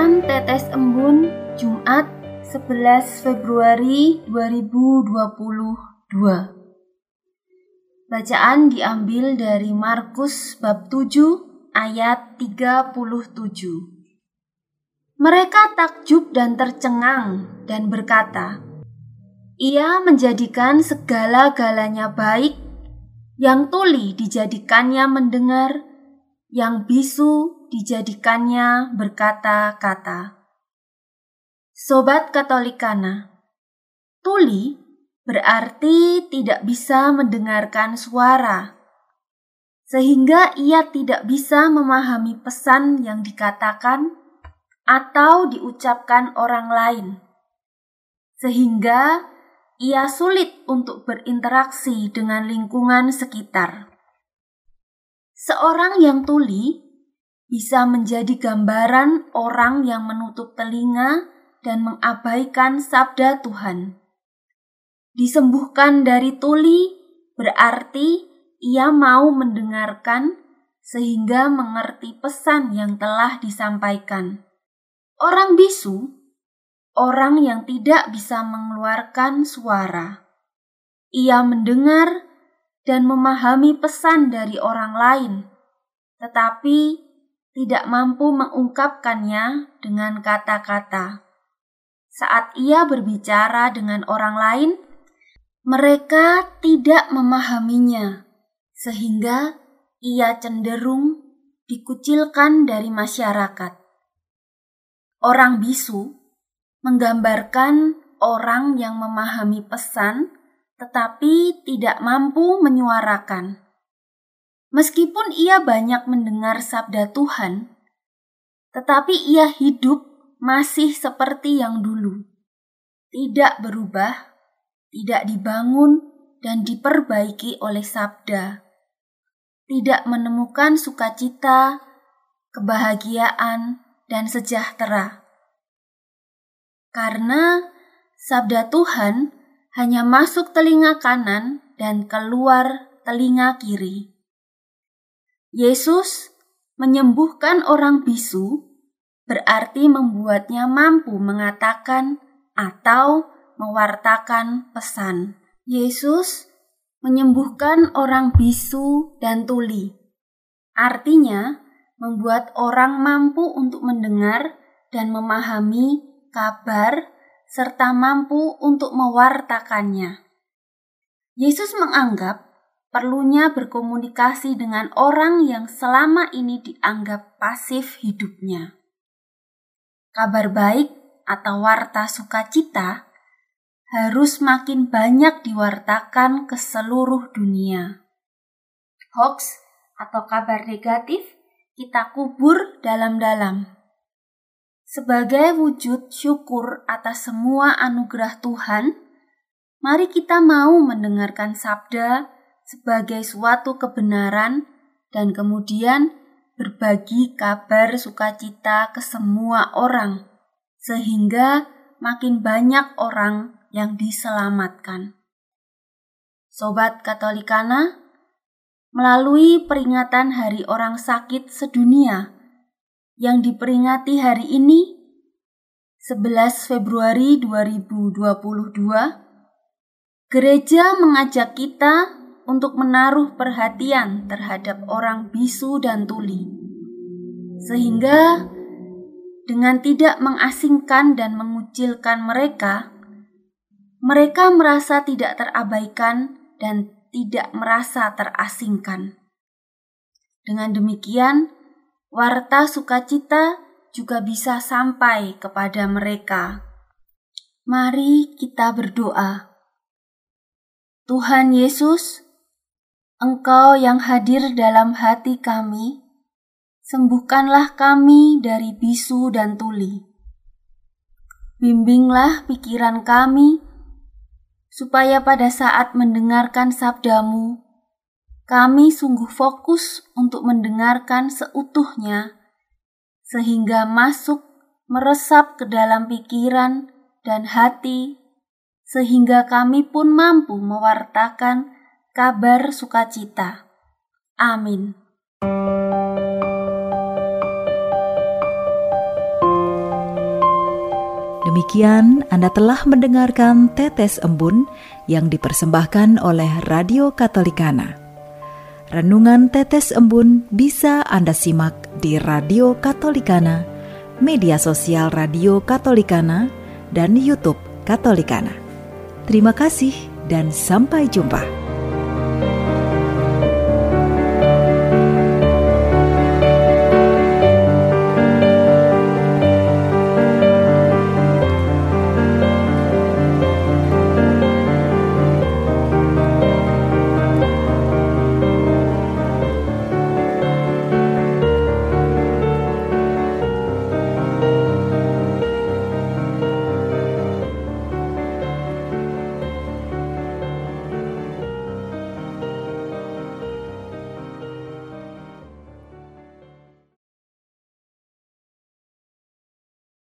Renungan Tetes Embun Jumat 11 Februari 2022 Bacaan diambil dari Markus bab 7 ayat 37 Mereka takjub dan tercengang dan berkata Ia menjadikan segala-galanya baik yang tuli dijadikannya mendengar yang bisu dijadikannya berkata-kata. Sobat Katolikana, tuli berarti tidak bisa mendengarkan suara, sehingga ia tidak bisa memahami pesan yang dikatakan atau diucapkan orang lain, sehingga ia sulit untuk berinteraksi dengan lingkungan sekitar. Seorang yang tuli bisa menjadi gambaran orang yang menutup telinga dan mengabaikan sabda Tuhan. Disembuhkan dari tuli berarti ia mau mendengarkan sehingga mengerti pesan yang telah disampaikan. Orang bisu, orang yang tidak bisa mengeluarkan suara. Ia mendengar dan memahami pesan dari orang lain, tetapi tidak mampu mengungkapkannya dengan kata-kata. Saat ia berbicara dengan orang lain, mereka tidak memahaminya, sehingga ia cenderung dikucilkan dari masyarakat. Orang bisu menggambarkan orang yang memahami pesan tetapi tidak mampu menyuarakan. Meskipun ia banyak mendengar sabda Tuhan, tetapi ia hidup masih seperti yang dulu, tidak berubah, tidak dibangun, dan diperbaiki oleh sabda, tidak menemukan sukacita, kebahagiaan, dan sejahtera. Karena sabda Tuhan hanya masuk telinga kanan dan keluar telinga kiri. Yesus menyembuhkan orang bisu berarti membuatnya mampu mengatakan atau mewartakan pesan. Yesus menyembuhkan orang bisu dan tuli. Artinya, membuat orang mampu untuk mendengar dan memahami kabar serta mampu untuk mewartakannya. Yesus menganggap perlunya berkomunikasi dengan orang yang selama ini dianggap pasif hidupnya. Kabar baik atau warta sukacita harus makin banyak diwartakan ke seluruh dunia. Hoax atau kabar negatif kita kubur dalam-dalam. Sebagai wujud syukur atas semua anugerah Tuhan, mari kita mau mendengarkan sabda sebagai suatu kebenaran dan kemudian berbagi kabar sukacita ke semua orang, sehingga makin banyak orang yang diselamatkan. Sobat Katolikana, melalui peringatan Hari Orang Sakit Sedunia yang diperingati hari ini, 11 Februari 2022, gereja mengajak kita untuk menaruh perhatian terhadap orang bisu dan tuli, sehingga dengan tidak mengasingkan dan mengucilkan mereka, mereka merasa tidak terabaikan dan tidak merasa terasingkan. Dengan demikian, warta sukacita juga bisa sampai kepada mereka. Mari kita berdoa. Tuhan Yesus, Engkau yang hadir dalam hati kami, sembuhkanlah kami dari bisu dan tuli. Bimbinglah pikiran kami, supaya pada saat mendengarkan sabdamu, kami sungguh fokus untuk mendengarkan seutuhnya, sehingga masuk meresap ke dalam pikiran dan hati, sehingga kami pun mampu mewartakan kabar sukacita. Amin. Demikian Anda telah mendengarkan Tetes Embun yang dipersembahkan oleh Radio Katolikana. Renungan Tetes Embun bisa Anda simak di Radio Katolikana, media sosial Radio Katolikana, dan YouTube Katolikana. Terima kasih dan sampai jumpa.